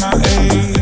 my age